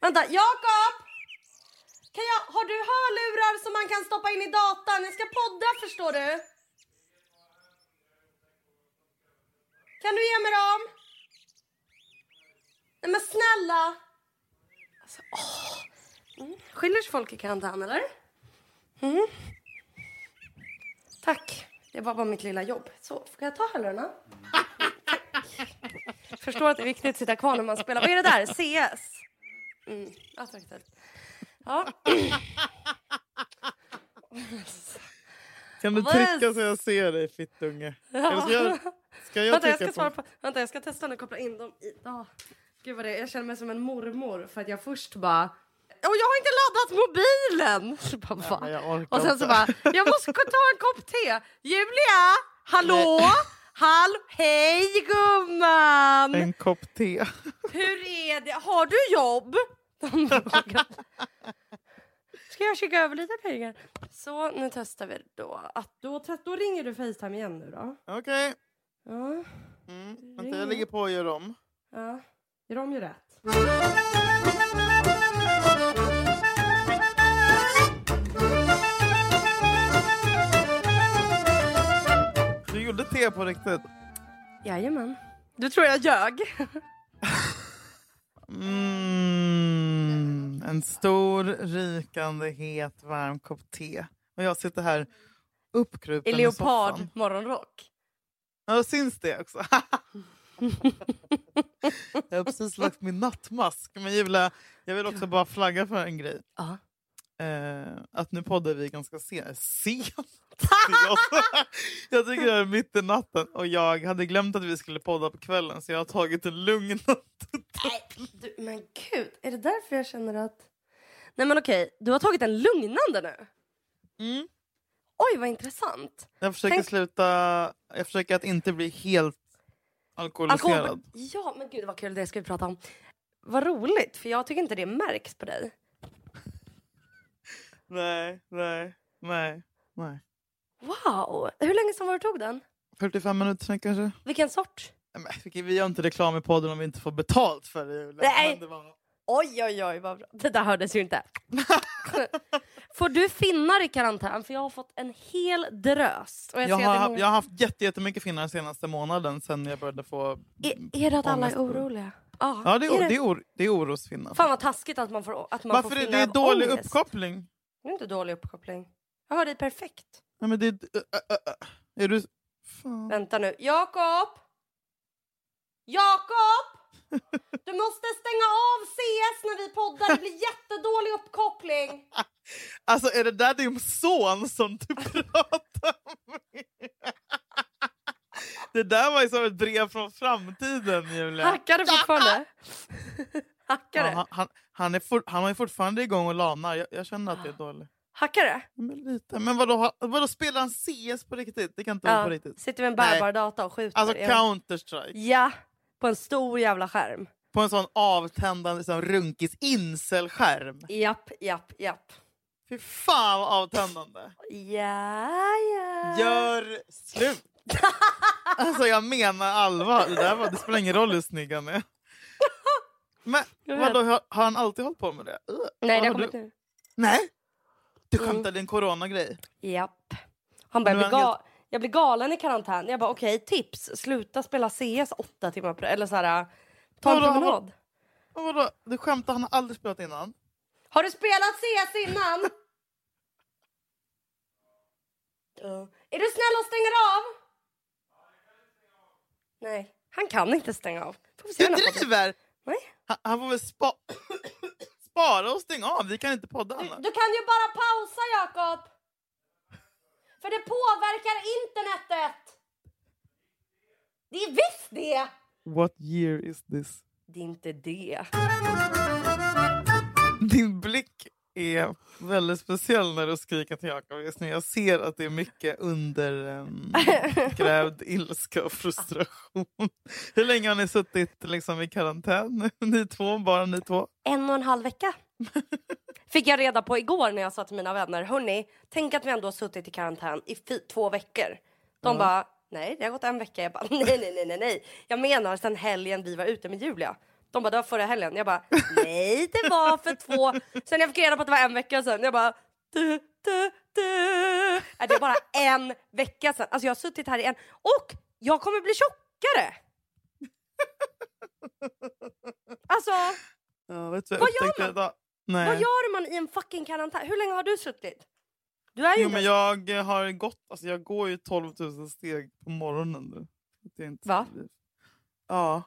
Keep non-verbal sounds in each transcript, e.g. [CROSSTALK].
Vänta, Jakob! Kan jag, har du hörlurar som man kan stoppa in i datan? Jag ska podda förstår du. Kan du ge mig dem? Nej men snälla! Alltså, åh. Mm. Skiljer sig folk i karantän eller? Mm. Tack. Det var bara mitt lilla jobb. Så, får jag ta hörlurarna? [LAUGHS] Förstår att det är viktigt att sitta kvar när man spelar. Vad är det där? [LAUGHS] CS? Mm, attraktivt. Ja. Kan du trycka så jag ser dig fittunge? Ska jag, ska jag Vänta, jag ska svara på... på... Vänta, jag ska testa nu koppla in dem i... Oh. Gud vad det är. Jag känner mig som en mormor för att jag först bara... Och jag har inte laddat mobilen! [LAUGHS] Så bara, jag orkar och sen så bara, jag måste ta en kopp te. Julia! Hallå? Hallå? Hej gumman! En kopp te. Hur är det? Har du jobb? Ska jag skicka över lite pengar? Så nu testar vi då. Att då, då ringer du Facetime igen nu då. Okej. Ja, Mm. Vänta, jag lägger på och gör om. ja. Gör de ju rätt. Gjorde te på riktigt. Jajamän. Du tror jag ljög? [LAUGHS] Mm. En stor, rikande, het, varm kopp te. Och jag sitter här uppkrupen I i leopard soffan. morgonrock. Ja, syns det också? [LAUGHS] jag har precis lagt min nattmask. Men Julia, jag vill också bara flagga för en grej. Ja. Eh, att nu poddar vi ganska sent. [LAUGHS] Sent? jag tycker det är mitt i natten och jag hade glömt att vi skulle podda på kvällen så jag har tagit en lugn. Du, men gud, är det därför jag känner att... Nej men okej, du har tagit en lugnande nu. Mm. Oj, vad intressant. Jag försöker Tänk- sluta, jag försöker att inte bli helt alkoholiserad. Alkohol... Ja, men gud vad kul, det ska vi prata om. Vad roligt, för jag tycker inte det märks på dig. Nej, nej, nej, nej. Wow! Hur länge sedan var du tog den? 45 minuter sen kanske? Vilken sort? Nej, vi gör inte reklam i podden om vi inte får betalt för det. Nej. Det var... Oj, oj, oj, vad bra. Det där hördes ju inte. [LAUGHS] Får du finnar i karantän? För jag har fått en hel drös. Och jag Jag, det är, har, många... jag har haft jätte, jättemycket finnar senaste månaden sen jag började få... är, är det att alla är oroliga? Ja, Ja, det är, är det... Det är, or, det är orosfinnar. Fan vad taskigt att man får, att man Varför får är finnar det av dålig ångest. uppkoppling? Det är inte dålig uppkoppling. Jag hör dig perfekt. Nej, men det. Äh, äh, äh. Är du... Fan. Vänta nu. Jakob! Jakob! [LAUGHS] Du måste stänga av CS när vi poddar. Det blir jättedålig uppkoppling. [LAUGHS] Alltså är det där din son som du pratar med? [LAUGHS] Det där var ju som ett brev från framtiden Julia. Hackar du fortfarande? Hackar Ja, det? han, han, han, är for, han är fortfarande igång och lanar. Jag, jag känner att det är dåligt. Hackar det? Men, lite. men vadå, vadå, spelar han CS på riktigt? Det kan inte vara på riktigt. Sitter med en bärbar data och skjuter. Alltså Ja. Counter-Strike. Ja, på en stor jävla skärm. På en sån avtändande liksom, runkis incelskärm. Japp, japp, japp. Fy fan vad avtändande. Ja, ja. Gör slut! [LAUGHS] alltså jag menar allvar. Det, där var, det spelar ingen roll hur snygg han är. Men vadå, har, har han alltid hållit på med det? Uh, Nej, det har har kommit du? nu. Nej? Du Mm. skämtade en coronagrej? Japp. Han bara, Nu jag är blir, han ga- jag blir galen i karantän. Jag bara, okej, tips. Sluta spela CS åtta timmar per Eller så här, ta en Vadå, promenad. Och vadå, du skämtar, han har aldrig spelat innan? Har du spelat CS innan? [LAUGHS] Ja. Är du snäll och stänger av? Nej, han kan inte stänga av. Får vi se podden. driver! Nej. Han, han får väl spa [COUGHS] spara och stänga av, vi kan inte podda Du, annars. du kan ju bara pausa, Jakob. För det påverkar internetet. Det är visst det. What year is this? Det är inte det. Din blick är väldigt speciell när du skriker till Jakob just nu. Jag ser att det är mycket undergrävd [LAUGHS] ilska och frustration. Hur länge har ni suttit liksom, i karantän? [LAUGHS] Ni två, bara ni två? En och en halv vecka. [LAUGHS] Fick jag reda på igår när jag sa till mina vänner, hörni, tänk att vi ändå har suttit i karantän i två veckor. De bara, nej det har gått en vecka. Jag bara, nej, nej, nej, nej, nej. Jag menar sen helgen vi var ute med Julia. De bara, det var förra helgen. Jag bara, nej det var för två. Sen jag fick reda på att det var en vecka sedan. Jag bara, du, du, du. Är det är bara en vecka sedan. Alltså jag har suttit här i en... Och jag kommer bli tjockare! Alltså, Ja, vet du, Vad gör man? Nej. vad gör man i en fucking karantän? Hur länge har du suttit? Du är ju Jo, men jag har gått, alltså jag går ju 12 000 steg på morgonen nu. Inte Va? Ja.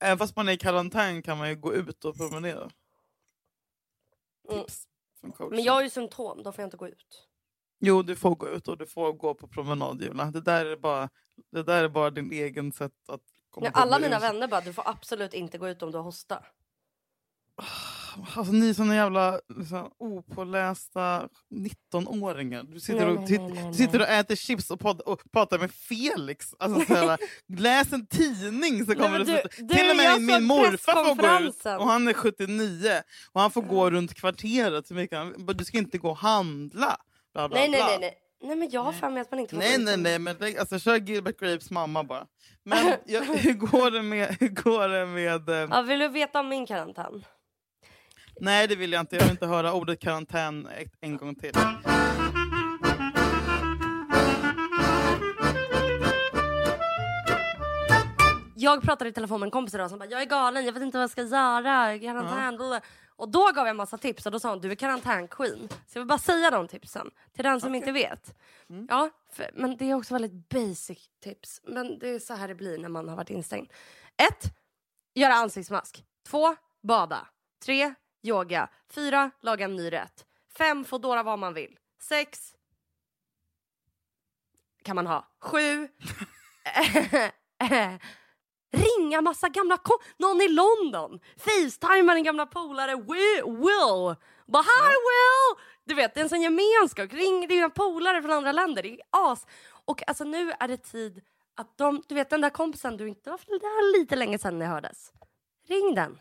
Även fast man är i karantän kan man ju gå ut och promenera. Mm. Tips från coachen. Men jag har ju symptom, då får jag inte gå ut. Jo, du får gå ut och du får gå på promenad, Julia. Det där är bara, det där är bara din egen sätt att komma på alla mina vänner bara, du får absolut inte gå ut om du har hosta. Alltså ni såna jävla liksom, opålästa 19-åringar. Du sitter, Nej, och, nej, nej, nej, du sitter nej. och äter chips och, podd, och pratar med Felix. Alltså, så här, [LAUGHS] läs en tidning så kommer det du- du, Till och med min, morfar får gå ut och han är 79 och han får gå runt kvarteret. Så mycket. Du ska inte gå och handla. Bla, bla, Nej, nej, bla. nej, nej. Nej men jag har för mig att man inte får Nej, nej, nej, men alltså, kör Gilbert Grapes mamma bara. Men [LAUGHS] jag, hur går det med... Hur går det med eh, Ja, vill du veta om min karantän? Nej, det vill jag inte. Jag vill inte höra ordet karantän en gång till. Jag pratade i telefon med en kompis idag som bara jag är galen, jag vet inte vad jag ska göra, karantän. blablabla. Och då gav jag massa tips och då sa hon du är karantänqueen. Så jag vill bara säga de tipsen till den som inte vet. Ja, för, men det är också väldigt basic tips. Men det är så här det blir när man har varit instängd. Ett, Göra ansiktsmask. Två, Bada. Tre, Yoga. Fyra, Laga en ny rätt. Fem, Foodora vad man vill. Sex, kan man ha. Sju, [LAUGHS] ringa massa gamla ko- någon i London. Facetimar en gamla polare Will. Will. Bara hi Will! Du vet det är en sån gemenskap. Ring dina polare från andra länder. Det är as. Och alltså nu är det tid att de, du vet den där kompisen du inte det var lite länge sedan ni hördes. Ring den.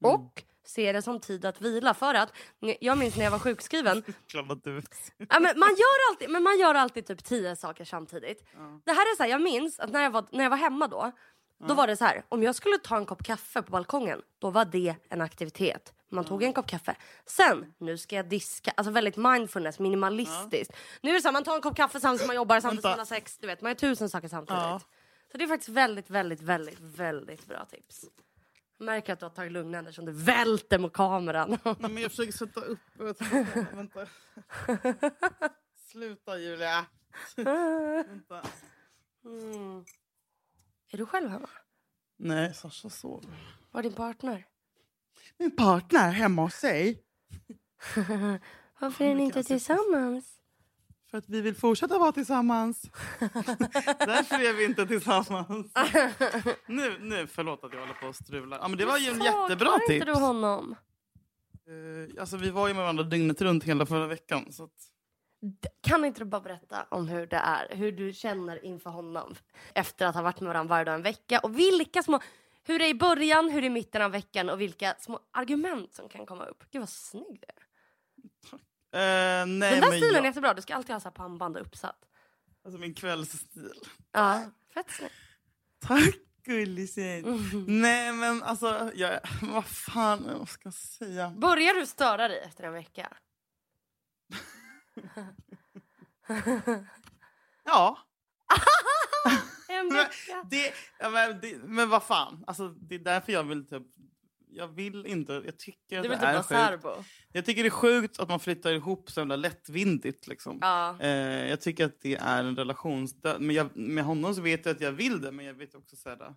Och se det som tid att vila för att jag minns när jag var sjukskriven. [LAUGHS] Ja, men man, gör alltid, men man gör alltid typ tio saker samtidigt. Det här är så här, jag minns att när jag var, när jag var hemma då, då var det så här, om jag skulle ta en kopp kaffe på balkongen, då var det en aktivitet. Man tog en kopp kaffe. Sen, nu ska jag diska, alltså väldigt mindfulness, minimalistiskt. Nu är det så här, man tar en kopp kaffe samtidigt som man jobbar, samtidigt som man har sex, du vet, man gör tusen saker samtidigt. Så det är faktiskt väldigt, väldigt, väldigt, väldigt bra tips. Jag märker att du har tagit lugnande som du välter mot kameran. Nej, men jag försöker sätta upp... Vänta. [LAUGHS] Sluta, Julia. vänta. Mm. Är du själv hemma? Nej, Sasha sover. Var din partner? Min partner hemma hos sig. [LAUGHS] Varför är ni inte tillsammans? För att vi vill fortsätta vara tillsammans. [LAUGHS] Därför är vi inte tillsammans. [LAUGHS] nu, nu, förlåt att jag håller på och strular. Ja, men det var ju en jättebra tips. inte du honom? Eh, alltså, vi var ju med varandra dygnet runt hela förra veckan. Så att... Kan inte du bara berätta om hur det är, hur du känner inför honom efter att ha varit med varandra varje dag en vecka och vilka små, hur det är i början, hur det är i mitten av veckan och vilka små argument som kan komma upp. Gud vad snygg du är. Eh, nej, Den där men stilen jag, är jättebra, du ska alltid ha så här pannband och uppsatt. alltså min kvällsstil. Ja, fett snyggt. Tack gullising. Mm. Nej men alltså, jag, vad fan jag ska säga. Börjar du störa dig efter en vecka? Ja. [LAUGHS] En Men, vecka? det, ja, men, det, men vad fan, alltså, det är därför jag vill typ jag vill inte, jag tycker att Du vill det typ är sjukt. Jag tycker det är sjukt att man flyttar ihop så jävla lättvindigt. Liksom. Ja. Eh, jag tycker att det är en relationsdöd. Men jag, med honom så vet jag att jag vill det, men jag vet också så här,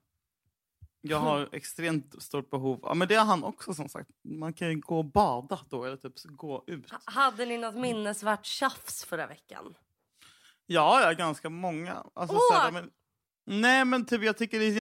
jag har [LAUGHS] extremt stort behov. Ja, men det har han också som sagt. Man kan ju gå och bada då, eller typ gå ut. Hade ni något minnesvärt tjafs förra veckan? Ja, ja ganska många. Alltså, så här, Åh! men, nej, men typ jag tycker det är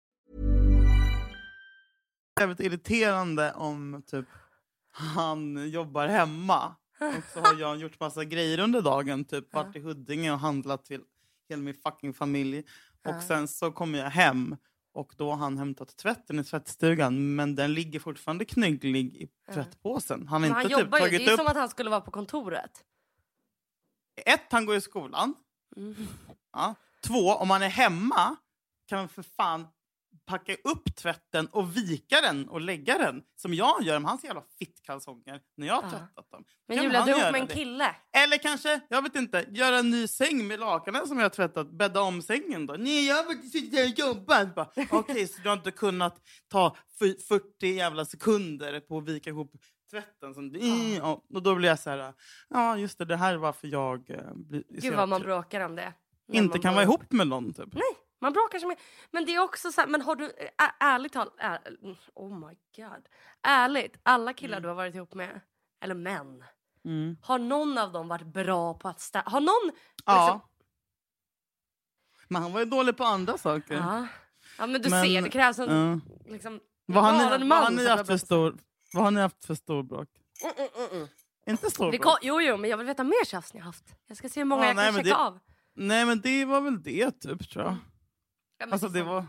jävligt irriterande om typ han jobbar hemma. Och så har jag gjort massa grejer under dagen. Typ varit i Huddinge och handlat till hela min fucking familj. Och sen så kommer jag hem och då har han hämtat tvätten i tvättstugan men den ligger fortfarande knögglig i tvättpåsen. Han har Men han inte typ jobbar ju. tagit Det är upp... som att han skulle vara på kontoret. Ett, han går i skolan. Mm. Ja. Två, om man är hemma kan man för fan packa upp tvätten och vika den och lägga den som jag gör med hans jävla fittkalsonger när jag har Ja. tvättat dem. Men Kan Julia, du ihop med en kille. Eller kanske, jag vet inte, göra en ny säng med lakanen som jag har tvättat. Bädda om sängen då. Nej, jag har faktiskt inte jobbat. Bara, Okej, [LAUGHS] så du har inte kunnat ta fy- 40 jävla sekunder på att vika ihop tvätten. Som, mm, ja. Och då blir jag så här, ja just det, det här är varför jag eh, blir Gud vad man bråkar om det. Inte kan vara ihop med någon typ. Nej, man bråkar som Men det är också så här, men har du, ä- ärligt talat, är, oh my god. Ärligt, alla killar Mm. du har varit ihop med, eller män. Har någon av dem varit bra på att städa? Har någon... Ja. Liksom, Men han var ju dålig på andra saker. ja. ja men du Men, ser, det krävs en ja. liksom, Vad har ni, vad har ni haft för stor, vad har ni haft för stor bråk? Mm, mm, mm, mm. Inte stor bråk? jo, jo, men jag vill veta mer tjafs ni har haft. Jag ska se hur många Ja, jag kan checka det- av. Nej men det var väl det typ tror jag. Ja, Alltså det var...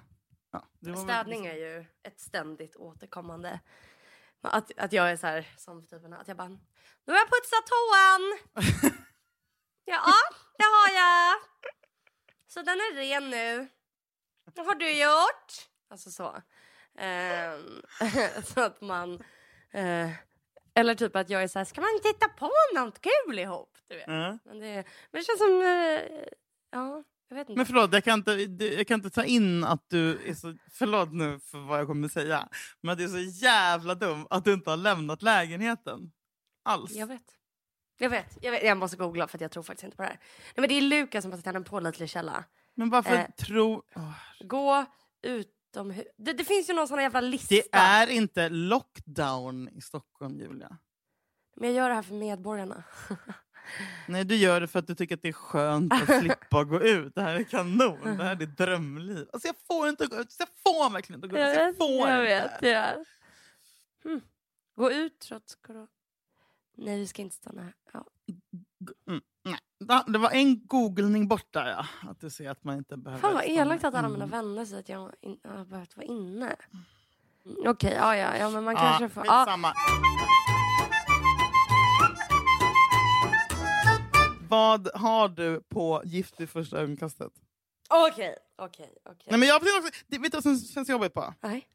Ja, det var Städning liksom- är ju ett ständigt återkommande. Att, att jag är så här som typen att jag bara, nu har jag putsat toan. [LAUGHS] ja, det har jag. Så den är ren nu. Vad har du gjort? Alltså så. Ehm, [LAUGHS] så att man... eh, eller typ att jag är så här, ska man titta på något kul ihop? Du vet. Ja. Men, det, men det känns som... eh, ja. Men förlåt, jag kan, inte, jag kan inte ta in att du är så... Förlåt nu för vad jag kommer säga. Men det är så jävla dum att du inte har lämnat lägenheten. Alls. Jag vet. Jag vet. Jag vet. Jag måste googla för att jag tror faktiskt inte på det här. Nej, men det är Lukas som har satt en pålitlig källa. Men varför Eh. tro... Åh, Gå utomhus. Det, det finns ju någon sån här jävla lista. Det är inte lockdown i Stockholm, Julia. Men jag gör det här för medborgarna. [LAUGHS] Nej, du gör det för att du tycker att det är skönt att [LAUGHS] slippa gå ut. Det här är kanon. Det här är ditt drömliv. Alltså jag får inte gå ut. Jag får verkligen inte gå ut. Jag Alltså, jag vet. får Jag vet. Ja. Hmm. Gå ut trots corona. Nej, vi ska inte stanna här. Ja. Mm, nej. Det var en googling borta, ja. Att du ser att man inte behöver... Fan vad elakt att alla mina vänner säger att jag in, har behövt vara inne. Mm, Okej, ja, ja, ja, men man Ja, kanske får... Ja. Vad har du på Gift vid första ögonkastet? Okej, okej, okej. Nej, men jag vet, också, det, vet du vad som känns jobbigt på? Nej.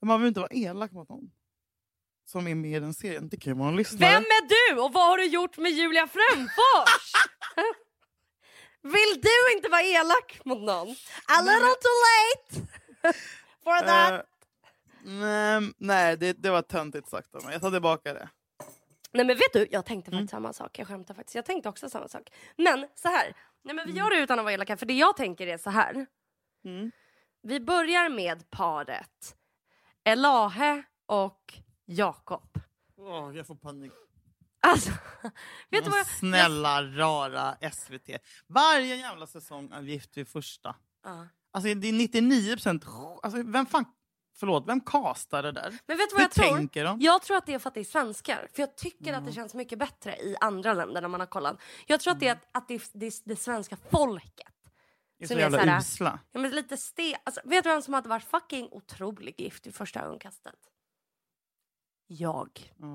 Man behöver inte vara elak mot någon som är med i den serien. Det kan ju vara en lyssnare. Vem är du och vad har du gjort med Julia Fränfors? [LAUGHS] Vill du inte vara elak mot någon? A little too late [LAUGHS] for that. Eh, nej, nej det, det var töntigt sagt av mig. Jag tar tillbaka det. Nej men vet du, jag tänkte Mm. faktiskt samma sak. Jag skämtar faktiskt. Jag tänkte också samma sak. Men så här. Nej men vi gör det utan att vara elaka. För det jag tänker är så här. Mm. Vi börjar med paret Elahe och Jakob. Åh, jag får panik. Alltså, [LAUGHS] vet du vad jag... Snälla rara SVT. Varje jävla säsong av Gift vid första. Ja. Alltså det är 99 procent... Alltså, vem fan... Förlåt, vem castar det där? Men vet du vad Hur jag tror? tänker de? Jag tror att det är för att det är svenskar. För jag tycker att det känns mycket bättre i andra länder när man har kollat. Jag tror att det är att, att det, är, det, är det svenska folket. Det är som så är jävla såhär- usla. Ja, men lite ste... Alltså, vet du vem som hade varit fucking otrolig gift i första ögonkastet? Jag. Ja.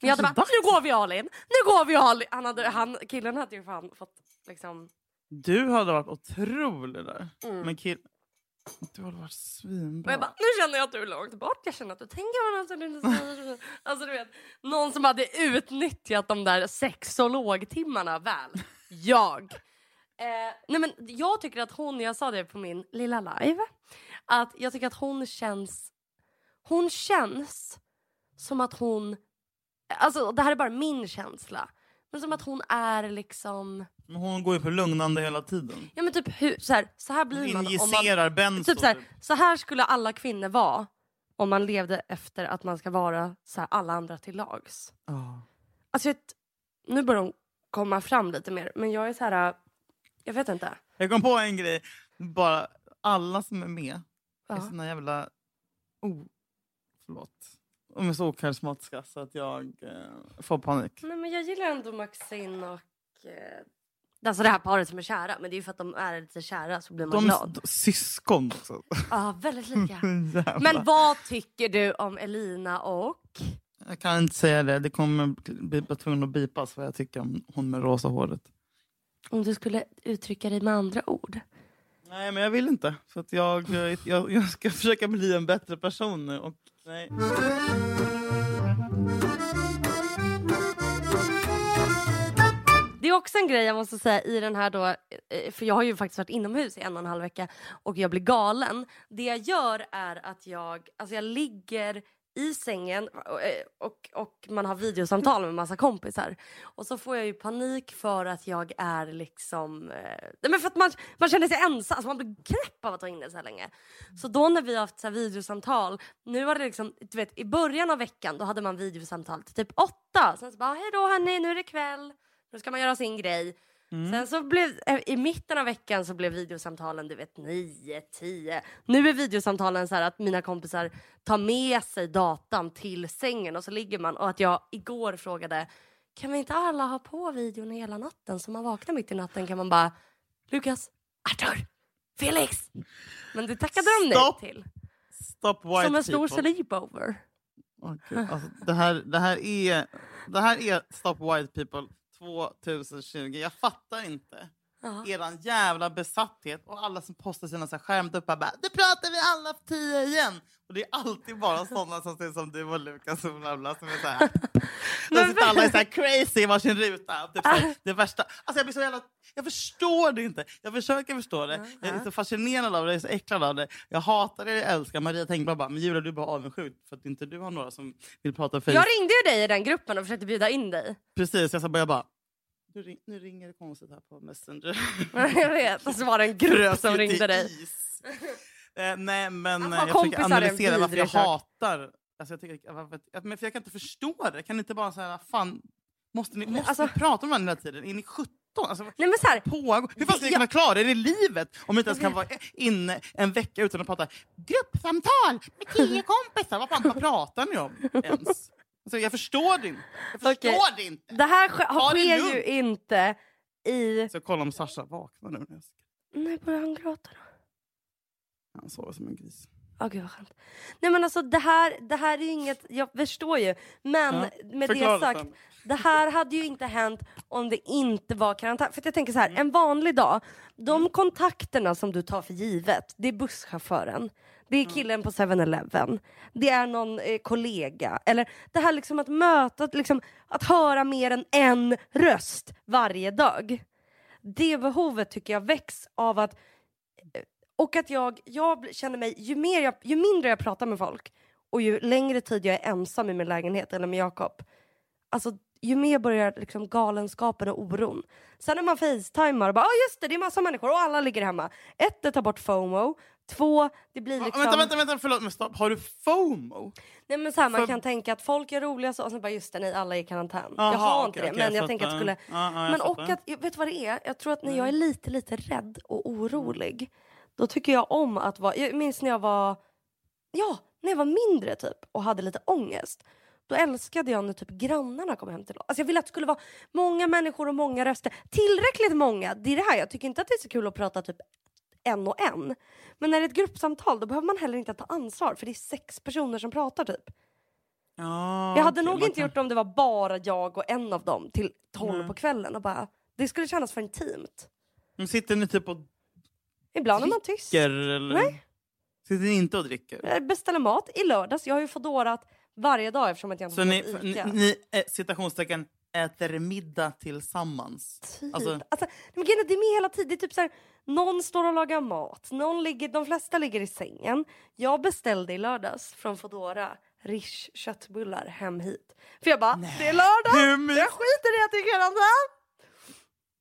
Men jag hade bara, nu går vi all in! Nu går vi all in! Han hade, han, killen hade ju fan fått liksom... Du hade varit otrolig där. Mm. Men kill... Du hade varit Och svinbra. jag bara, nu känner jag att du är långt bort. Jag känner att du tänker på något. Alltså du vet, någon som hade utnyttjat de där sexologtimmarna väl. Jag. Eh, nej men jag tycker att hon, jag sa det på min lilla live, att jag tycker att hon känns, hon känns som att hon Alltså det här är bara min känsla. Men som att hon är liksom... Men hon går ju för lugnande hela tiden. Ja men typ hur, så här, så här blir Hon man om man... benzo. Typ så, här, så här skulle alla kvinnor vara om man levde efter att man ska vara så här, alla andra till lags. Ja. Alltså jag, nu börjar de komma fram lite mer men jag är så här... Jag vet inte. Jag kom på en grej. Bara alla som är med är Ja. såna jävla... Oh, förlåt. De är så okarismatiska så att jag eh, får panik. Nej men jag gillar ändå Maxine och... Eh, alltså det här paret som är kära men det är ju för att de är lite kära så blir man De glad. de, syskon också. Ja väldigt lika. [LAUGHS] Jävlar. Men vad tycker du om Elina och... Jag kan inte säga det. Det kommer bli bli tvungen att bipas vad jag tycker om hon med rosa håret. Om du skulle uttrycka dig med andra ord? Nej, men jag vill inte. Så att jag, jag, jag ska försöka bli en bättre person nu. Och, nej. Det är också en grej jag måste säga i den här då, eh, eh, för jag har ju faktiskt varit inomhus i en och en halv vecka och jag blir galen. Det jag gör är att jag, alltså jag ligger i sängen eh, och, och, man har videosamtal med massa kompisar. Och så får jag ju panik för att jag är liksom... Eh, nej men för att man, man känner sig ensam, alltså man blir knäpp av att vara inne så här länge. Så då när vi har haft så här videosamtal, nu var det liksom, du vet i början av veckan då hade man videosamtal till typ åtta. Sen så bara, hej då hörni, nu är det kväll. Nu ska man göra sin grej. Sen så blev, eh, i mitten av veckan så blev videosamtalen du vet 9, 10. Nu är videosamtalen så här att mina kompisar tar med sig datan till sängen och så ligger man och att jag igår frågade kan vi inte alla ha på videon hela natten så man vaknar mitt i natten kan man bara Lukas, Arthur, Felix. Men det tackade de nej till. Stop white Som en stor people. sleepover. Gud, alltså, det, här, det, här är, det här är Stop White People 2020. Jag fattar inte. Ja. Eran jävla besatthet och alla som postar sina skärmduppar bara “Nu pratar vi alla för tio igen!” Och det är alltid bara sådana som ser som du och Lukas och Ramla som är så här. [LAUGHS] De sitter alla är så crazy i varsin ruta. Typ så här, det värsta. Alltså jag blir så jävla... Jag förstår det inte. Jag försöker förstå det. Jag är så fascinerad av det, jag är så äcklad av det. Jag hatar det, jag älskar Maria Tengblad bara, men Julia du är bara avundsjuk för att inte du har några som vill prata för Jag ringde ju dig i den gruppen och försökte bjuda in dig. Precis, jag sa bara, jag bara du ring, nu ringer det konstigt här på Messenger. [LAUGHS] jag vet, så var det en grupp som ringde dig. Eh, nej, men eh, jag försöker analysera varför jag hatar... Alltså, jag, tycker, varför, jag, för jag kan inte förstå det. Kan ni inte bara säga, fan, måste ni, måste alltså- ni prata med varandra hela tiden? Är ni 17? Alltså, Nej men så här? Hur fan ska ni Jag- kunna klara det i livet om ni inte ens kan vara inne en vecka utan att prata gruppsamtal med tio kompisar? Vad fan vad pratar ni om ens? Alltså, jag förstår det inte. Jag förstår Okej. det inte. det här sk- det sker lugnt. ju inte i... Så jag kollar om Sasha vaknar nu. ska- Nej, börjar han gråta då? Han sover som en gris. Åh gud vad skönt. Nej men alltså det här, det här är inget, jag förstår ju. Men Ja, med det sagt, sen. det här hade ju inte hänt om det inte var karantän. För jag tänker så här, en vanlig dag, de kontakterna som du tar för givet, det är busschauffören. Det är killen på 7-Eleven. Det är någon eh, kollega. Eller det här liksom att möta, att liksom, att höra mer än en röst varje dag. Det behovet tycker jag väcks av att och att jag, jag känner mig, ju, mer jag, ju mindre jag pratar med folk och ju längre tid jag är ensam i min lägenhet eller med Jakob, alltså ju mer börjar liksom galenskapen och oron. Sen när man facetimar och bara, oh just det, det är massa människor och alla ligger hemma. Ett, det tar bort FOMO. Två, det blir liksom... Vänta, vänta, vänta, förlåt, men stopp. Har du FOMO? Nej, men så här, man För- kan tänka att folk är roliga så, och sen bara just det, nej alla är i karantän. Jaha, jag har inte det, okej, men jag jag tänker att skulle... Ja, ja, men och att, vet du vad det är? Jag tror att när jag är lite, lite rädd och orolig, då tycker jag om att vara... Jag minns när jag var... Ja, när jag var mindre typ och hade lite ångest. Då älskade jag när typ grannarna kom hem till oss. Alltså jag ville att det skulle vara många människor och många röster. Tillräckligt många. Det är det här, jag tycker inte att det är så kul att prata typ en och en. Men när det är ett gruppsamtal då behöver man heller inte ta ansvar för det är sex personer som pratar typ. Ja, Jag hade okej, nog inte kan- gjort det om det var bara jag och en av dem till tolv Nej. på kvällen och bara, det skulle kännas för intimt. Men sitter ni typ och Ibland är man tyst. Eller? Nej. Sitter ni inte och dricker? Jag beställer mat i lördags, jag har ju fodorat varje dag eftersom att jag inte Så ni, ni, ni eh, citationstecken, äter middag tillsammans? Typ. Alltså, Alltså, men det är med hela tiden. Det är typ så här, någon står och lagar mat, någon ligger, de flesta ligger i sängen. Jag beställde i lördags från Foodora Rish köttbullar hem hit. För jag bara, det är lördag, Hur jag skiter i att det är karantän.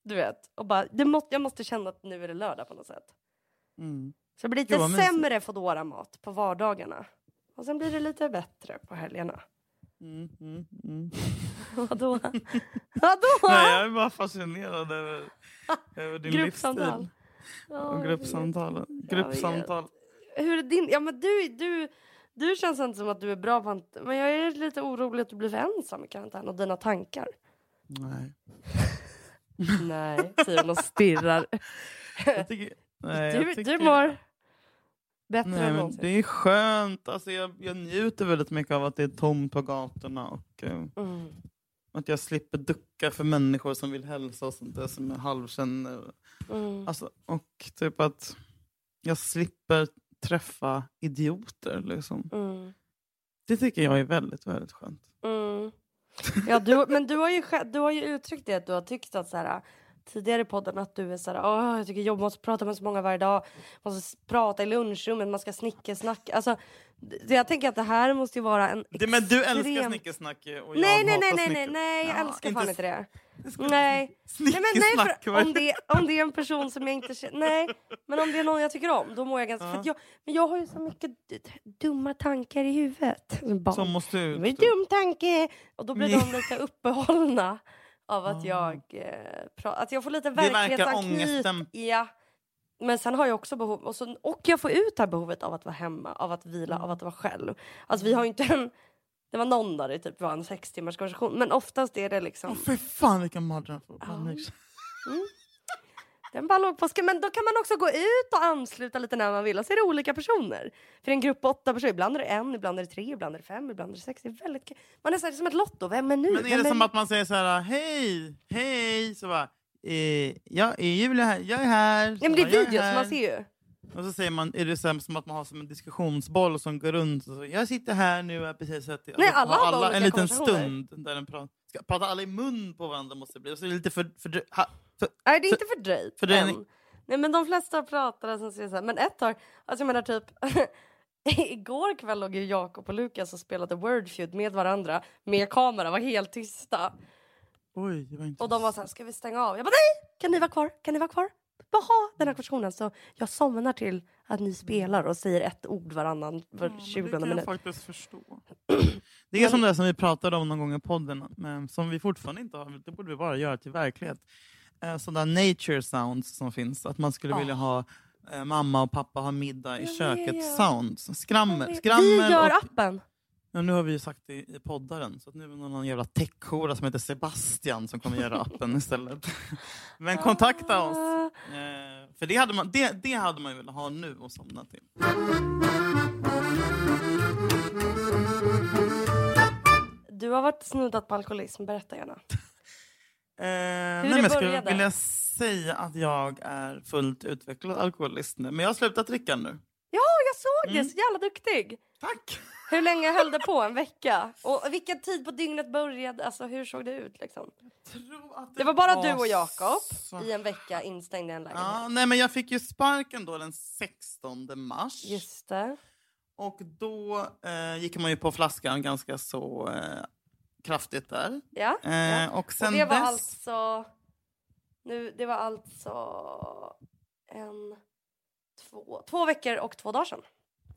Du vet, och bara, det måste, jag måste känna att nu är det lördag på något sätt. Mm. Så det blir lite sämre Foodora-mat på vardagarna. Och sen blir det lite bättre på helgerna. Mm, mm, mm. [LAUGHS] Vadå? [LAUGHS] Vadå? Nej, jag är bara fascinerad över, [LAUGHS] över din Gruppsamtal. livsstil. Ja, vet. Gruppsamtal. Hur är din... Ja, men du, du, du känns inte som att du är bra på. Men jag är lite orolig att du blir för ensam i karantän och dina tankar. Nej. Nej, säger hon och stirrar. Tycker, nej, Du, tycker, du mår bättre Nej, än men någonsin. det är skönt. Alltså, jag, jag njuter väldigt mycket av att det är tomt på gatorna. Och, eh, Mm. att jag slipper ducka för människor som vill hälsa och sånt där som jag halvkänner. Mm. Alltså, och typ att jag slipper träffa idioter. Liksom. Mm. Det tycker jag är väldigt, väldigt skönt. Mm. [LAUGHS] Ja, du, men du har, ju, du har ju uttryckt det att du har tyckt att så här, tidigare i podden att du är så här, Åh, jag tycker jobb måste prata med så många varje dag, måste prata i lunchrummet, man ska snickesnacka. Alltså, jag tänker att det här måste ju vara en Det, men du älskar snickesnack ju, och Nej, jag nej, nej, nej, nej, snicker. nej, jag Ja, älskar fan inte det. [LAUGHS] Nej. Nej, men nej för om det, om det är en person som jag inte känner, nej, men om det är någon jag tycker om, då mår jag ganska, för att jag, men jag har ju så mycket dumma tankar i huvudet. Som måste ut. det en dum tanke! Och då blir de lite uppehållna av att jag, eh, att jag får lite. Det verkar verklighetsanknyt. ångesten. Ja. Men sen har jag också behov, och, så, och jag får ut det här behovet av att vara hemma, av att vila, Mm. av att vara själv. Alltså vi har ju inte en, det var någon dag det typ var en sex timmars konversation, men oftast är det liksom Åh, Fy fan vilken mardröm. Den bara låg på sk- Men då kan man också gå ut och ansluta lite när man vill och så är det olika personer. För en grupp på åtta personer, ibland är det en, ibland är det tre, ibland är det fem, ibland är det sex. Det är väldigt. Man är så här, det är som ett lotto, vem är nu? Men är vem det som att man säger så här, hej, hej, så bara, eh, ja, är Julia här? Jag är här. Ja men det är "Jag videos, här." man ser ju. Och så säger man, är det så som att man har som en diskussionsboll som går runt. Och så, jag sitter här nu. och Precis, så att, Nej, alla har olika en liten stund där den pratar. Ska prata alla i mun på varandra måste det bli. Och så är det lite för, för, ha, för Nej det är inte fördröjt för än. Nej men de flesta pratar som säger så här, men ett tag, alltså jag menar typ [LAUGHS] Igår kväll låg ju Jakob och Lukas och spelade Wordfeud med varandra med kamera, var helt tysta. Oj, Och de var så här, ska vi stänga av? Jag bara nej! Kan ni vara kvar? Kan ni vara kvar? Jaha, den här konversationen. Så jag somnar till att ni spelar och säger ett ord varannan var Ja, 20 men Det kan jag minut. faktiskt förstå. [CLEARS THROAT] Det är som det som vi pratade om någon gång i podden, men som vi fortfarande inte har, det borde vi bara göra till verklighet. Eh, Sådana nature sounds som finns, att man skulle vilja ha eh, mamma och pappa ha middag i Jag köket vet. sounds. Skrammel, Vi skrammel gör och, appen. ja, nu har vi ju sagt det i, i poddaren, så att nu är det någon jävla techhora som heter Sebastian som kommer göra appen [LAUGHS] istället. Men kontakta oss! Ah. Eh, för det hade, man, det, det hade man ju velat ha nu och somna till. Du har varit snuddat på alkoholism, berätta gärna. Eh, nej, det men jag skulle började? vilja säga att jag är fullt utvecklad alkoholist nu. Men jag har slutat dricka nu. Ja, jag såg Mm. det! Så jävla duktig! Tack! Hur länge höll det på? [LAUGHS] En vecka? Och vilken tid på dygnet började? Alltså hur såg det ut liksom? Att Det var bara du och Jakob så- i en vecka instängda i en lägenhet. Ja, nej, men jag fick ju sparken då den 16 mars. Just det. Och då eh, gick man ju på flaskan ganska så eh, kraftigt där. Ja. Eh, ja. Och sen och det var dess... alltså... Nu, det var alltså en, två, två veckor och två dagar sedan.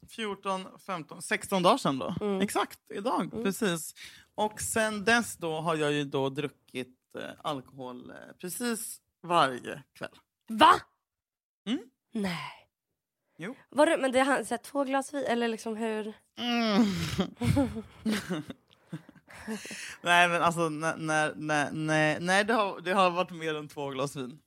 14, 15, 16 dagar sedan då. Mm. Exakt, idag. Precis. Och sen dess då har jag ju då druckit eh, alkohol eh, precis varje kväll. Va? Mm. Nej. Jo. Var det, men det här, två glas vin, eller liksom hur? Mm. [LAUGHS] [LAUGHS] nej men alltså när, när, nej, nej det, har, det har varit mer än två glas vin.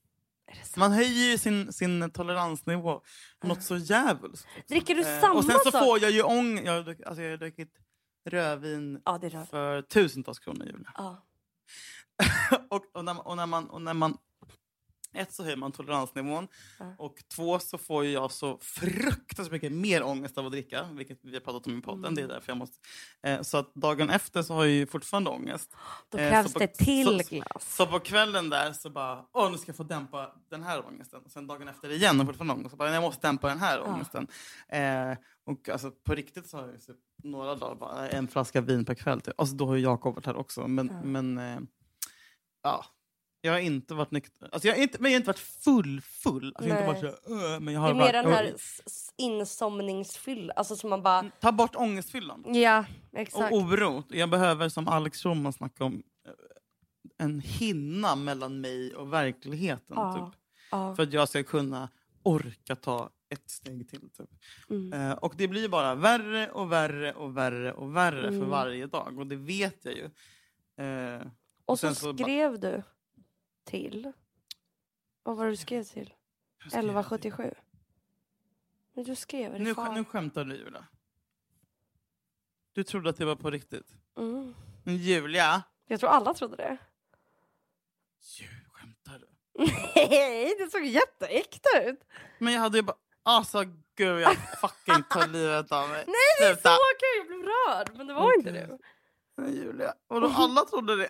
Man höjer ju sin, sin toleransnivå något så djävulskt. Dricker du Eh, samma och sen så sak? får jag ju ång... Jag alltså jag har druckit rödvin Ja, rör. för tusentals kronor Julia. Ja. [LAUGHS] och, och, när, och, när man, och när man ett så höjer man toleransnivån och två så får jag så fruktansvärt mycket mer ångest av att dricka, vilket vi har pratat om i podden. Mm. Det är därför jag måste. Eh, så att dagen efter så har jag ju fortfarande ångest. Då Eh, krävs så på- det till så, glas. Så på kvällen där så bara, åh nu ska jag få dämpa den här ångesten. Och sen dagen efter igen och fortfarande ångest. Så bara, jag måste dämpa den här ångesten. Eh, och alltså på riktigt så har jag typ några dagar bara en flaska vin per kväll. Typ. Alltså då har ju Jakob varit här också. Men, men eh, ja. Jag har inte varit nykter. Alltså jag har inte, men jag har inte varit full full. Alltså jag har inte Nej. varit så, här, "Åh", men jag Det är mer varit, den här s- s- insomningsfylla. Alltså som man bara... Ta bort ångestfyllan. Ja, Och exakt. oro. Jag behöver, som Alex Schulman snackade om, eh, en hinna mellan mig och verkligheten. Ja. Typ. Ja. För att jag ska kunna orka ta ett steg till. Typ. Mm. Eh, och det blir bara värre och värre och värre och värre Mm. för varje dag. Och det vet jag ju. Eh, Och så sen så ba- skrev du till... Vad var det du skrev till? jag göra 1177. Men du skrev det? Nu, fan. nu skämtar du Julia. Du trodde att det var på riktigt. Mm. Men Julia! Jag tror alla trodde det. Ju, skämtar du? Nej, det såg jätteäkta ut. Men jag hade ju bara... Alltså gud, jag fucking tar livet av mig. Nej, det är Sluta. så okej. Jag blev rörd. Men det var inte Okej. det. Julia, vadå alla trodde det?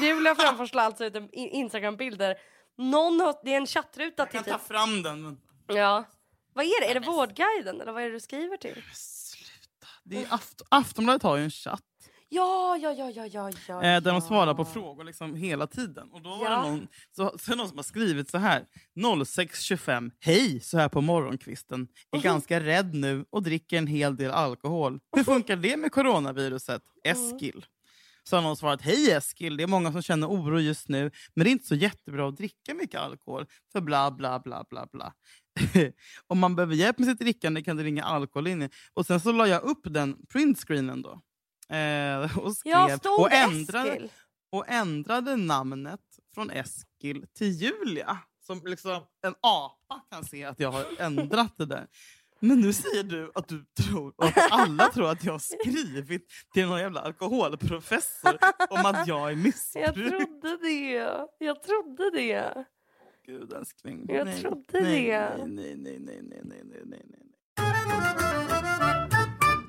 [LAUGHS] Julia framförslar alltså ut Instagram-bilder. Någon har, det är en chattruta Jag till kan ta typ... fram den. Ja. Vad är det? Är det Vårdguiden eller vad är det du skriver till? Sluta. Det är Aft Aftonbladet har ju en chatt Ja, ja, ja, ja, ja, ja. eh, där de svarar på frågor liksom hela tiden. Och då var Ja. det någon, så, så någon som har skrivit så här. 06.25. Hej, så här på morgonkvisten. Är ganska rädd nu och dricker en hel del alkohol. Hur funkar det med coronaviruset? Eskil. Så har någon svarat, hej Eskil, det är många som känner oro just nu, men det är inte så jättebra att dricka mycket alkohol, för bla bla bla bla bla. [LAUGHS] Om man behöver hjälp med sitt drickande kan det ringa alkohollinjen. Och sen så la jag upp den printscreenen då. Eh, [LAUGHS] och skrev, Ja, och, ändrade, Eskil? och ändrade namnet från Eskil till Julia. Som liksom en apa kan se att jag har ändrat det där. Men nu säger du att du tror, och att alla tror att jag har skrivit till någon jävla alkoholprofessor om att jag är Jag missbrukare. trodde det. Jag trodde det. Gud älskling. Jag nej, trodde nej, det. Nej, nej, nej, nej, nej, nej, nej, nej.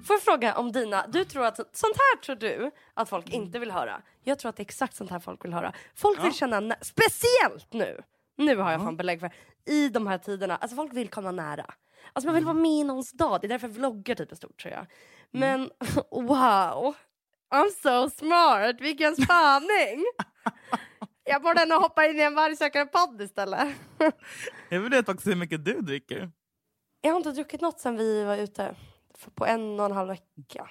Får jag fråga om dina... Du tror att... Sånt här tror du att folk Mm. inte vill höra. Jag tror att det är exakt sånt här folk vill höra. Folk vill känna... nä- Speciellt nu! Nu har jag fan belägg för I de här tiderna. Alltså folk vill komma nära. Alltså man vill Mm. vara med i någons dag. Det är därför vloggar typ är stort tror jag. Men [LAUGHS] wow! I'm so smart! Vilken spaning! [LAUGHS] jag borde nog hoppa in i en vargsökare-podd istället. Jag vill veta också hur mycket du dricker. jag har inte druckit något sen vi var ute. För på en och en halv vecka.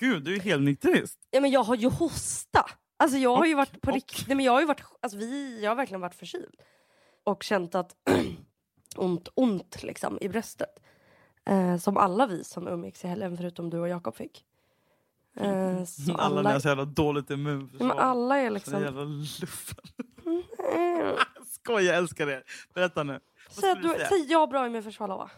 Gud, du är helt nykterist. Ja men jag har ju hosta. Alltså jag har ju Och- varit på riktigt, nej men jag har ju varit, alltså vi, jag har verkligen varit förkyld. Och känt att [CLEARS THROAT] ont, ont liksom i bröstet. Eh, som alla vi som umgicks i helgen förutom du och Jakob fick. Eh, så Alla, alla har så jävla dåligt immunförsvar. men alla är Så liksom... jävla luffen. Mm. [LAUGHS] Skoj, jag älskar det. Berätta nu. Säg, du säg jag har bra immunförsvar Lova.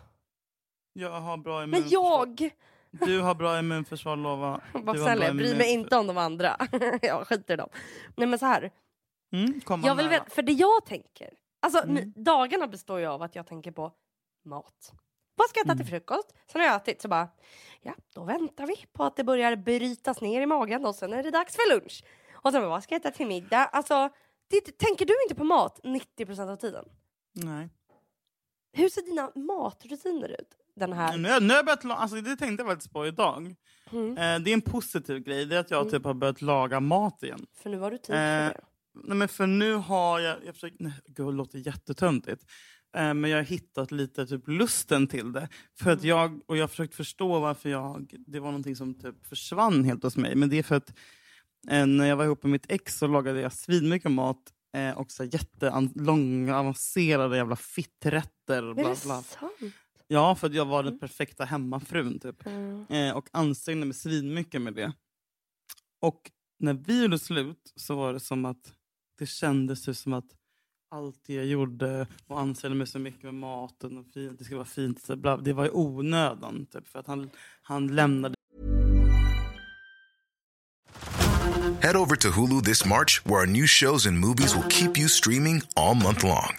Jag har bra Men immunförsvar. jag! Du har bra immunförsvar, Lova. [LAUGHS] Bra jag bryr mig inte om de andra. [LAUGHS] jag skiter i dem. Nej men så här. Mm, Jag vill veta, för det jag tänker, alltså Mm. nu- dagarna består ju av att jag tänker på mat. Vad ska jag äta Mm. till frukost? Sen har jag ätit så bara, ja då väntar vi på att det börjar brytas ner i magen och sen är det dags för lunch. Och sen bara, vad ska jag äta till middag? Alltså, det, tänker du inte på mat 90% av tiden? Nej. Hur ser dina matrutiner ut? Den här... Nu, nu har jag börjat alltså, det tänkte jag faktiskt på idag. Mm. Eh, det är en positiv grej, det är att jag typ har börjat laga mat igen. För nu har du tid Eh, för det. Nej, men för nu har jag, jag försöker, nej, gud, det låter jättetöntigt. Eh, men jag har hittat lite typ lusten till det. För att jag, och jag har försökt förstå varför jag, det var någonting som typ försvann helt hos mig. Men det är för att eh, när jag var ihop med mitt ex så lagade jag svinmycket mat. Eh, och så jättelånga avancerade jävla fitträtter. Bla, det bla. sant? Ja, för att jag var den perfekta hemmafrun. Typ. Mm. Eh, och ansträngde mig svinmycket med det. Och när vi gjorde slut så var det som att det kändes som att allt det jag gjorde och ansträngde mig så mycket med maten och fint, det ska vara fint, så bla, det var i onödan. Typ, för att han, han lämnade Head over to Hulu this March, where our new shows and movies will keep you streaming all month long.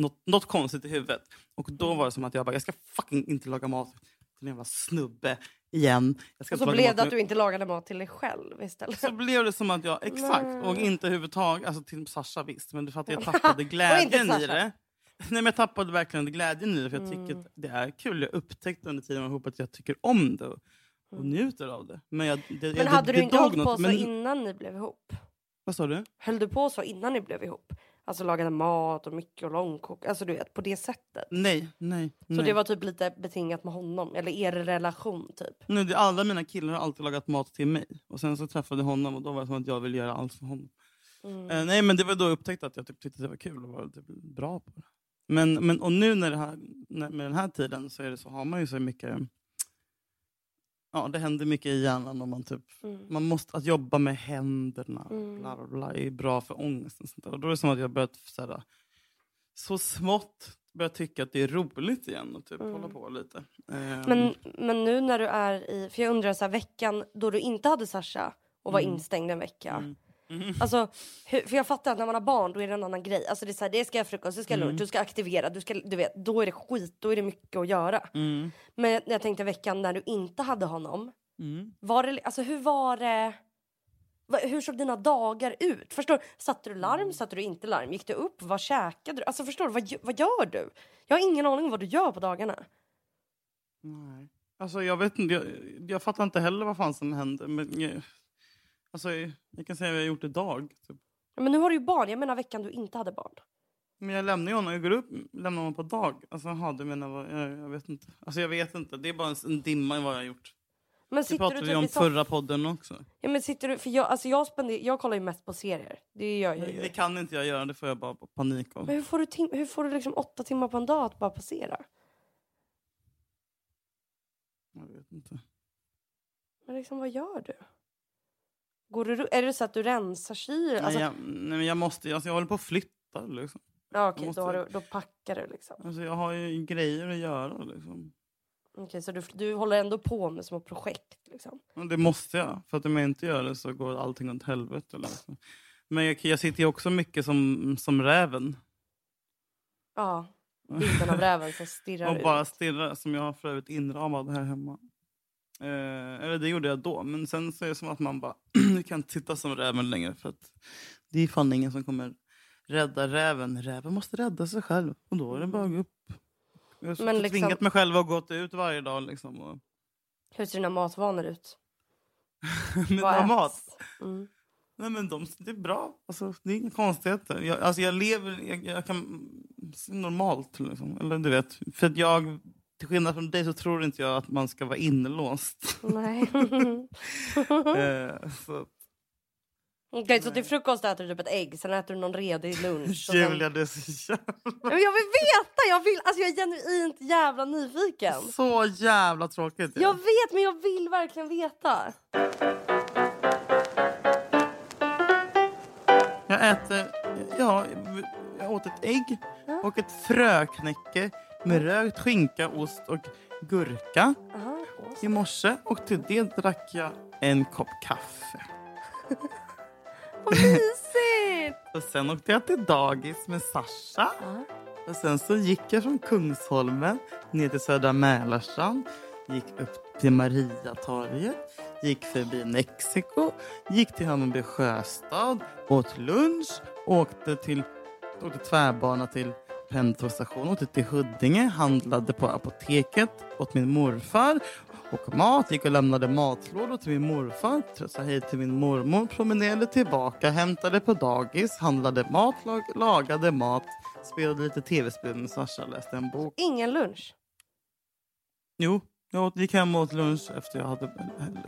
något, något konstigt i huvudet. Och då var det som att jag bara, jag ska fucking inte laga mat till en jävla snubbe igen. Jag Och så blev det att du inte lagade mat till dig själv istället. Så blev det som att jag, exakt, och inte överhuvudtaget, alltså till Sasha visst, men för att jag [LAUGHS] tappade glädjen i det. Nej men jag tappade verkligen glädjen i det, för jag Mm. tycker att det är kul. Jag upptäckte under tiden ihop att jag tycker om det och, och njuter av det. Men, jag, det, Mm. Men hade det du inte hållit på något, så men- innan ni blev ihop? Vad sa du? Höll du på så innan ni blev ihop? Alltså lagade mat och mycket och långkok, alltså du vet på det sättet. Nej, nej. Så nej. det var typ lite betingat med honom, eller er relation typ. Nu, det, alla mina killar har alltid lagat mat till mig. Och Sen så träffade jag honom och då var det som att jag ville göra allt för honom. Mm. Eh, nej men det var då jag upptäckte att jag typ, tyckte det var kul och var typ bra på det. Men, men och nu när här, när, med den här tiden så, är det så har man ju så mycket... Ja, det händer mycket i hjärnan. Och man, typ, Mm. man måste, att jobba med händerna bla, bla, bla, är bra för ångesten. Och sånt där. Och då är det som att jag börjat så, här, så smått börjat tycka att det är roligt igen och typ hålla på lite. Eh, Men, men nu när du är i, för jag undrar så här, veckan då du inte hade Sasha och var instängd en vecka. Alltså, hur, för jag fattar att när man har barn då är det en annan grej. Alltså det är så här, det ska jag frukost, det ska jag lunch, du ska aktivera, du ska, du vet, då är det skit, då är det mycket att göra. mm, Men jag, jag tänkte veckan när du inte hade honom, mm. var det, alltså hur var det? Hur såg dina dagar ut? Förstår? Satte du larm? Satte du inte larm? Gick du upp? Vad käkade du? Alltså förstår du? Vad, vad gör du? Jag har ingen aning om vad du gör på dagarna. Nej. Alltså jag vet inte, jag, jag fattar inte heller vad fan som hände. Men alltså, jag, kan säga vad jag gjort idag. Typ. Ja, Men nu har du ju barn. Jag menar veckan du inte hade barn. Men jag lämnar ju honom, jag går upp, lämnar honom på dag. Alltså jaha, du menar vad, jag, jag vet inte. Alltså jag vet inte, det är bara en, en dimma i vad jag har gjort. Men Det sitter du pratade vi typ om soff- förra podden också. Ja, men sitter du, för jag, alltså jag, spenderar, jag kollar ju mest på serier. Det gör jag ju. det kan inte jag göra, det får jag bara panik av. Men hur får du, tim- hur får du liksom åtta timmar på en dag att bara passera? Jag vet inte. Men liksom, vad gör du? Går du, är det så att du rensar kyl? Alltså, nej, jag, nej, men jag måste, alltså, jag håller på att flytta liksom. ja, okej, måste- då, har du, då packar du liksom. Alltså jag har ju grejer att göra liksom. Okej, så du, du håller ändå på med små projekt liksom? Och det måste jag, för att om jag inte gör det så går allting åt helvete. Liksom. Men jag, jag sitter ju också mycket som, som räven. Ja, bilden av räven som stirrar Och ut. bara stirrar, som jag har för övrigt inramad här hemma. Eh, eller det gjorde jag då, men sen så är det som att man bara, [CLEARS THROAT] du kan inte sitta som räven längre. För att det är fan ingen som kommer rädda räven. Räven måste rädda sig själv. Och då är det bara att gå upp. Jag har Men liksom- tvingat mig själv att gått ut varje dag. Liksom, och, Hur ser dina matvanor ut? [LAUGHS] någon mat. Mm. Nej, men de, det är bra. Alltså, det är inga konstigheter. Jag, alltså, jag lever jag, jag kan, normalt. Liksom. Eller du vet. För att jag, till skillnad från dig så tror inte jag att man ska vara inlåst. Nej. [LAUGHS] eh, så, Okej, så till frukost äter du typ ett ägg, sen äter du någon redig lunch. och sen- Julia, det är så jävla, Men jag vill veta! Jag, vill, alltså jag är genuint jävla nyfiken. så jävla tråkigt. Jag vet, men jag vill verkligen veta. Jag äter, ja, jag åt ett ägg och ett fröknäcke med rökt skinka, ost och gurka Aha, i morse. Och till det drack jag en kopp kaffe. [LAUGHS] vad mysigt! [LAUGHS] Och sen åkte jag till dagis med Sasha. Och sen så gick jag från Kungsholmen ner till Södra Mälarstrand. Gick upp till Mariatorget. Gick förbi Mexiko. Gick till Hammarby sjöstad. Åt lunch. Åkte, till, åkte tvärbana till pendeltågsstation. Åkte till Huddinge. Handlade på apoteket åt min morfar. Och mat. Gick och lämnade matlådor till min morfar. Sa hej till min mormor. Promenerade tillbaka. Hämtade på dagis. Handlade mat. Lag, lagade mat. Spelade lite tv-spel med Sasha. Läste en bok. Ingen lunch. Jo, jag gick hem och åt lunch efter jag hade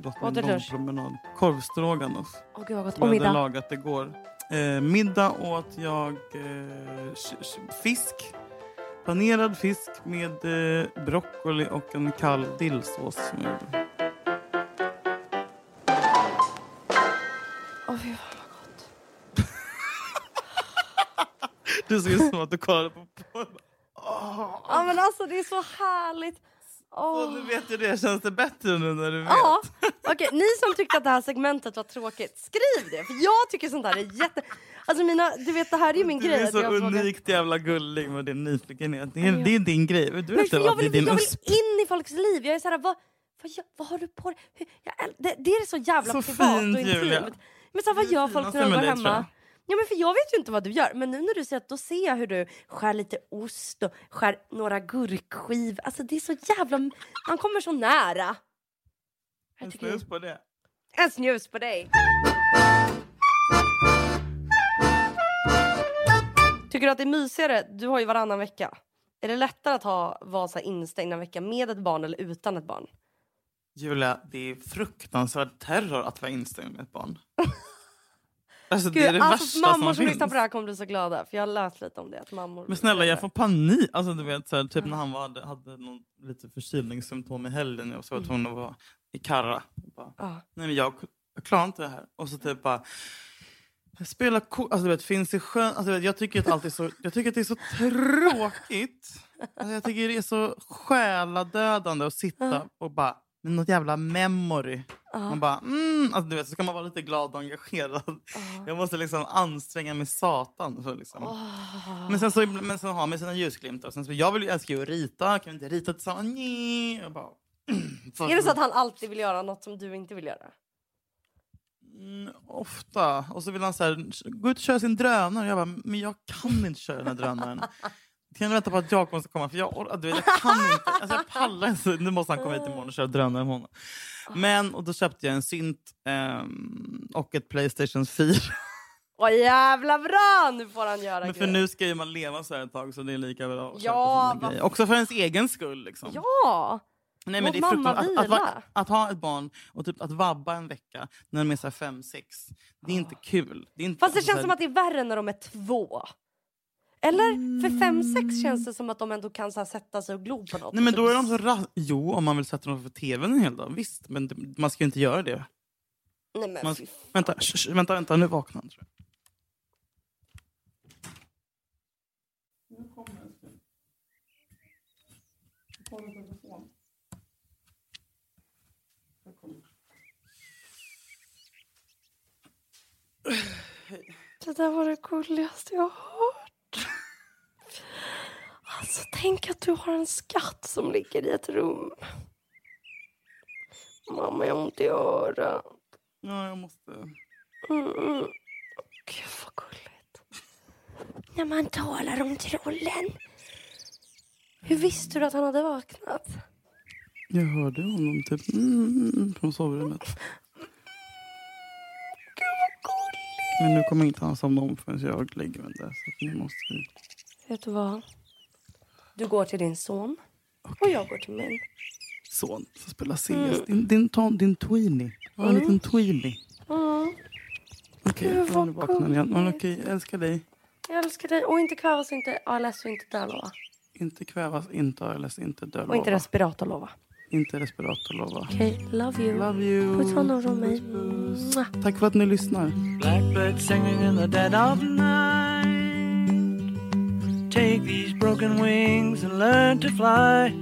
gått Åt du en lång lunch? promenad. Korvstroganoff Åh gud vad gott. Och jag hade middag. lagat igår. Eh, middag åt jag eh, fisk panerad fisk med eh, broccoli och en kall dillsås. Åh, fy fan vad gott. [LAUGHS] Det ser ut som att du kollade på porr. Ja men alltså det är så härligt. Åh. Och nu vet du det. Känns det bättre nu när du vet? Ja, okej. Ni som tyckte att det här segmentet var tråkigt, skriv det. För jag tycker sånt här är jätte... Alltså mina, du vet det här är ju min Du grej. är att så jag frågar- unikt jävla gullig med din nyfikenhet. Det är, det är din grej. Du Men vet att jag är vill, din jag vill in i folks liv. Jag är så här, vad, vad, vad har du på dig? Det, det är så jävla Så privat fint, och intimt. Julia. Men så här, vad gör folk när de går hemma? Ja, men för jag vet ju inte vad du gör. Men nu när du säger att då ser jag hur du skär lite ost och skär några gurkskiv. Alltså det är så jävla... Man kommer så nära. En snus på det. en snus på dig. Tycker du att det är mysigare? Du har ju varannan vecka. Är det lättare att ha, vara så här instängd en vecka med ett barn eller utan ett barn? Julia, det är fruktansvärd terror att vara instängd med ett barn. [LAUGHS] Alltså, det Gud, är det alltså, värsta mammor som som lyssnar på det här kommer bli så glada. För jag har läst lite om det. Att mammor Men snälla, jag får panik. Alltså, du vet, så här, typ när han var, hade, hade någon, lite förkylningssymptom i helgen och så var jag tvungen att vara i Karra. Bara, Ja. Nej, men jag, jag klarar inte det här. Och så typ bara... Jag spelar kort, alltså du vet, finns i sjön. Alltså, du vet, jag, tycker att allt är så, jag tycker att det är så tråkigt. Alltså, jag tycker det är så själadödande att sitta och bara med något jävla memory. Man bara, mm, alltså, du vet, så kan man vara lite glad och engagerad. Jag måste liksom anstränga mig satan. För, liksom. Men sen så men sen har man sina ljusglimtar. Sen så, jag vill, älskar ju att rita. Kan vi inte rita tillsammans? Nej. Jag bara, [CLEARS THROAT] Är det så att han alltid vill göra något som du inte vill göra? Mm, ofta. Och så vill han så här, gå ut och köra sin drönare. Jag bara, men jag kan inte köra den här drönaren. [LAUGHS] Kan du vänta på att jag måste komma? För jag, du vet, jag kan inte. Alltså jag pallar inte. Nu måste han komma hit imorgon och köra drönare med honom. Men, och då köpte jag en synt ehm, och ett Playstation 4. Åh [LAUGHS] jävla bra! Nu får han göra Men för grejer. nu ska ju man leva så här ett tag så det är lika bra att Ja, köpa vad- grejer. Också för ens egen skull. Liksom. Ja! Nej, men Låt det är mamma. Att, att, vara- att ha ett barn och typ att vabba en vecka när de är så här fem, sex. Det är inte kul. Det är inte, Fast det alltså, känns så som här- att det är värre när de är två. Eller? För fem, sex känns det som att de ändå kan så här, sätta sig och glo på något. Nej men då är de så ra- Jo, om man vill sätta dem för tvn en hel dag. Visst, men det, man ska ju inte göra det. Nej men Man, fy fan. vänta, sh, sh, vänta, vänta, nu vaknar han tror jag. Det där var det gulligaste jag har hört. Alltså tänk att du har en skatt som ligger i ett rum. Mamma, jag har ont i örat. Ja, jag måste... Mm. Gud vad gulligt. När man talar om trollen. Hur visste du att han hade vaknat? Jag hörde honom typ mm, från sovrummet. Men nu kommer inte han somna om förrän jag lägger mig där. Så nu måste vi... Vet du vad? Du går till din son och jag går till min. Son som spelar CS. Din, din, ton, din tweenie. Ja, en liten tweenie. Mm. Okej, vad nu vaknar igen. Men okej, jag älskar dig. Jag älskar dig. Och inte kvävas inte ALS och inte dö lova. Inte kvävas, inte ALS, inte dö Och inte lova. respirator lova. Inte respirator lova. Okej, love you. Love you. Puss hand från mig. Mwah. Tack för att ni lyssnar. Blackbird singing in the dead of night. Take these broken wings and learn to fly.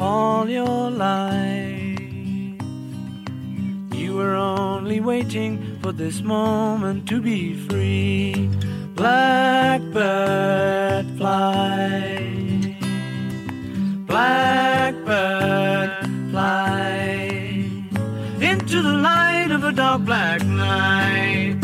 All your life, you were only waiting for this moment to be free. Blackbird fly. Blackbird fly into the light of a dark black night.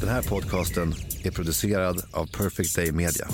Den här podcasten är producerad av Perfect Day Media.